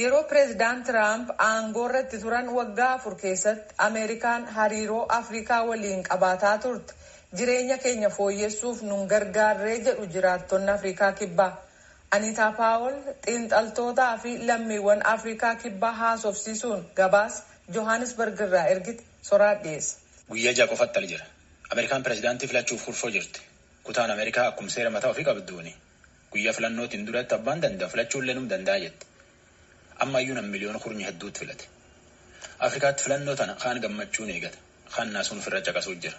Yeroo pireezidaant Tiraamp aangoo irratti turan waggaa afur keessatti Ameerikaan hariiroo Afrikaa waliin qabaataa turte jireenya keenya fooyyessuuf nun gargaarree jedhu jiraattonni Afrikaa kibbaa. Aniitaa Paawol xiinxaltootaa fi lammiiwwan Afrikaa kibbaa haasofsiisuun gabaas Johannesburg irraa ergite soraa dhiyeessa. Guyyaa ja'a qofatti ali jira. Ameerikaan pireezidaantii filachuuf kurfoo jirti. Kutaan Ameerikaa akkuma seera mataa ofii qabduuni. Guyyaa filannootiin duratti abbaan danda'a filachuullee num danda'a jette. Amma iyyuu nam miliyoona kurnya hedduutti filate. Afrikaatti filannoo tana kaan gammachuun eegata. Kaan naasuun ofirra caqasuuf jira.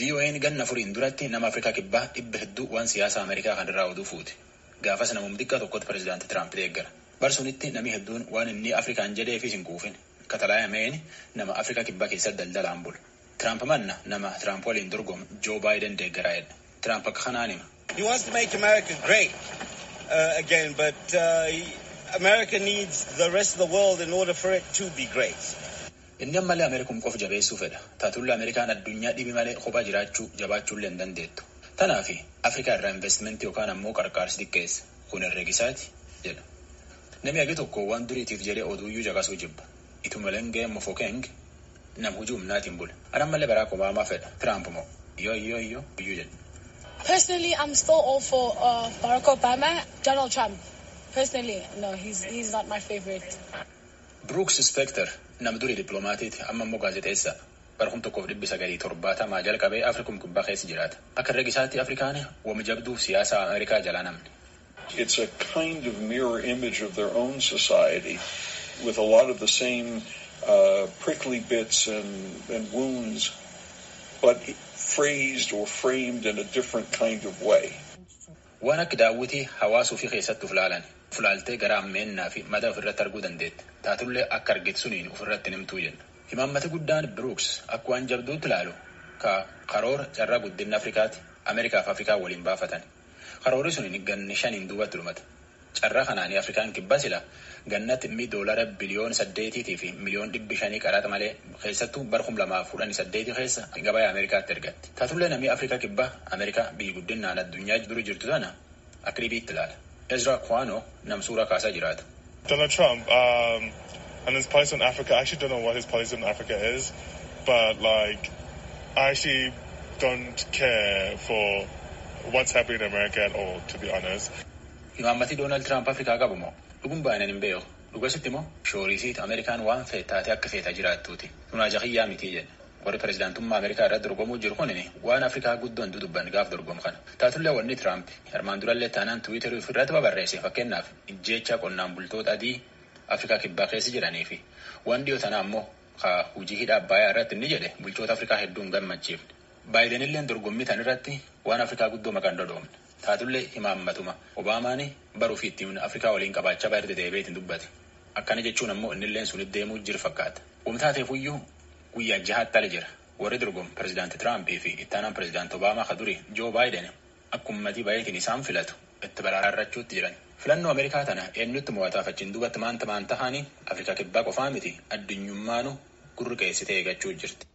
VOA'n ganna furiin duratti nama Afrikaa kibbaa dhibba hedduu waan siyaasa Ameerikaa kan irraa oduu fuuti. Gaafas namum xiqqaa tokkotti pireezidaantii Tiraamp deeggara. Barsunitti namni hedduun waan inni Afrikaan jedheefis hin quufin. Katalaayameen nama Afrikaa kibbaa keessatti daldalaan bulu. Tiraamp manna nama Tiraamp waliin dorgomu Joo Baayiden deeggaraa'edha. Tiraamp akka kanaan hima. He wants to make America great uh, again, but uh, America needs the rest of the world in order for it to be great. Inni ammallee Ameerikum qofa jabeessuu fedha. Taatullee Ameerikaan addunyaa dhibi malee kophaa jiraachuu jabaachuullee hin dandeettu. Tanaafi Afrikaa irraa investimentii yookaan ammoo qarqaarsi xiqqeessa. Kun herregisaati jedha. Namni agi tokko waan duriitiif jedhee oduuyyuu caqasuu jibba. Itumalenge Mofokeng nam hujii humnaatiin bula. Anammallee Barack Obaamaa fedha. Tiraamp moo yoo yoo yoo iyyuu jedha. Personally, I'm still all for uh, Barack Obama. Donald Trump. Personally, no, he's he's not my favorite. Brooks Spector nam durii dippiloomaatiiti amma immoo gaazexeessaa. Bara kum tokkoof dhibbi sagalii torbaatamaa jalqabee Afrikum kibbaa keessa jiraata. Akka herregisaatti Afrikaan wama jabduuf siyaasa Ameerikaa jalaa namni. It's a kind of mirror image of their own society with a lot of the same uh, prickly bits and, and wounds, but phrased or framed in a different kind of way. Waan akka daawwitii hawaasa ofii keessatti uflaalan uflaaltee gara ammeennaa fi madaa ofirratti arguu dandeette. Taatullee akka argite suniin ofirratti nimtuu jenna. Himaammati guddaan Brooks akka waan jabduutti ilaalu ka karoora carraa guddinna Afrikaati Ameerikaa fi Afrikaa waliin baafatan. Karoorri sun ganni shaniin duubatti dhumata. Carraa kanaanii Afrikaan kibbaa sila gannatti mi doolara biliyoona saddeetiitii fi miliyoon dhibbi shanii qaraxa malee keessattuu bara kum lamaaf kudhanii saddeetii keessa gabaa Ameerikaatti ergatti. Taatullee namni Afrikaa kibbaa Ameerikaa biyyi guddinaan addunyaa dura jirtu tana akka dhibiitti ilaala. Ezra Kwano nam suuraa kaasaa jiraata. Donald Trump, um, and his policy on Africa, I actually don't know what his policy on Africa is, but like, I actually don't care for what's happening in America at all, to be honest. Imaammati Doonaald Tiraamp Afrikaa qabu moo? Dhuguun baay'inaan hin beeku. Dhugasitti moo? Shoorisiit Ameerikaan waan feete taatee akka feetaa jiraattuuti. Tunaa jahiyyaa mitii jedhe. Warri pireezidaantummaa Ameerikaa irratti dorgomuu jiru kun waan Afrikaa guddoon dudubban gaaf dorgomu kana. Taatullee wanni Tiraamp armaan durallee taanaan Tiwiiterii ofirratti babarreesse fakkeenyaaf ijjeecha qonnaan bultoota adii Afrikaa kibbaa keessa jiranii fi waan dhiyoo tanaa ammoo hujii hidha Abbayaa irratti inni jedhe bulchoota Afrikaa hedduun gammachiifne. Baayidenillee dorgommii tan irratti waan Afrikaa guddoo maqaan dhodhoomne. Taatullee himaammatuma Obaamaan baruu fi ittiin Afrikaa waliin qabaachaa baay'ee deebi'eetiin dubbate. Akkana jechuun ammoo innilleen sun deemuu jiru fakkaata. Wamtaateefuyyuu guyyaa jahaatti ala jira. Warri dorgomu pireezidaantii Tiraampii fi ittaanaan pireezidaantii Obaamaa ka durii Joo Baayiden akka ummatii baay'eetiin isaan filatu itti baraarrachuutti jiran. Filannoo Ameerikaa tana eenyutti mo'ataaf achiin duubatti maanta maan tahanii Afrikaa kibbaa qofaa miti addunyummaanu gurri qeessitee eeggachuu jirti.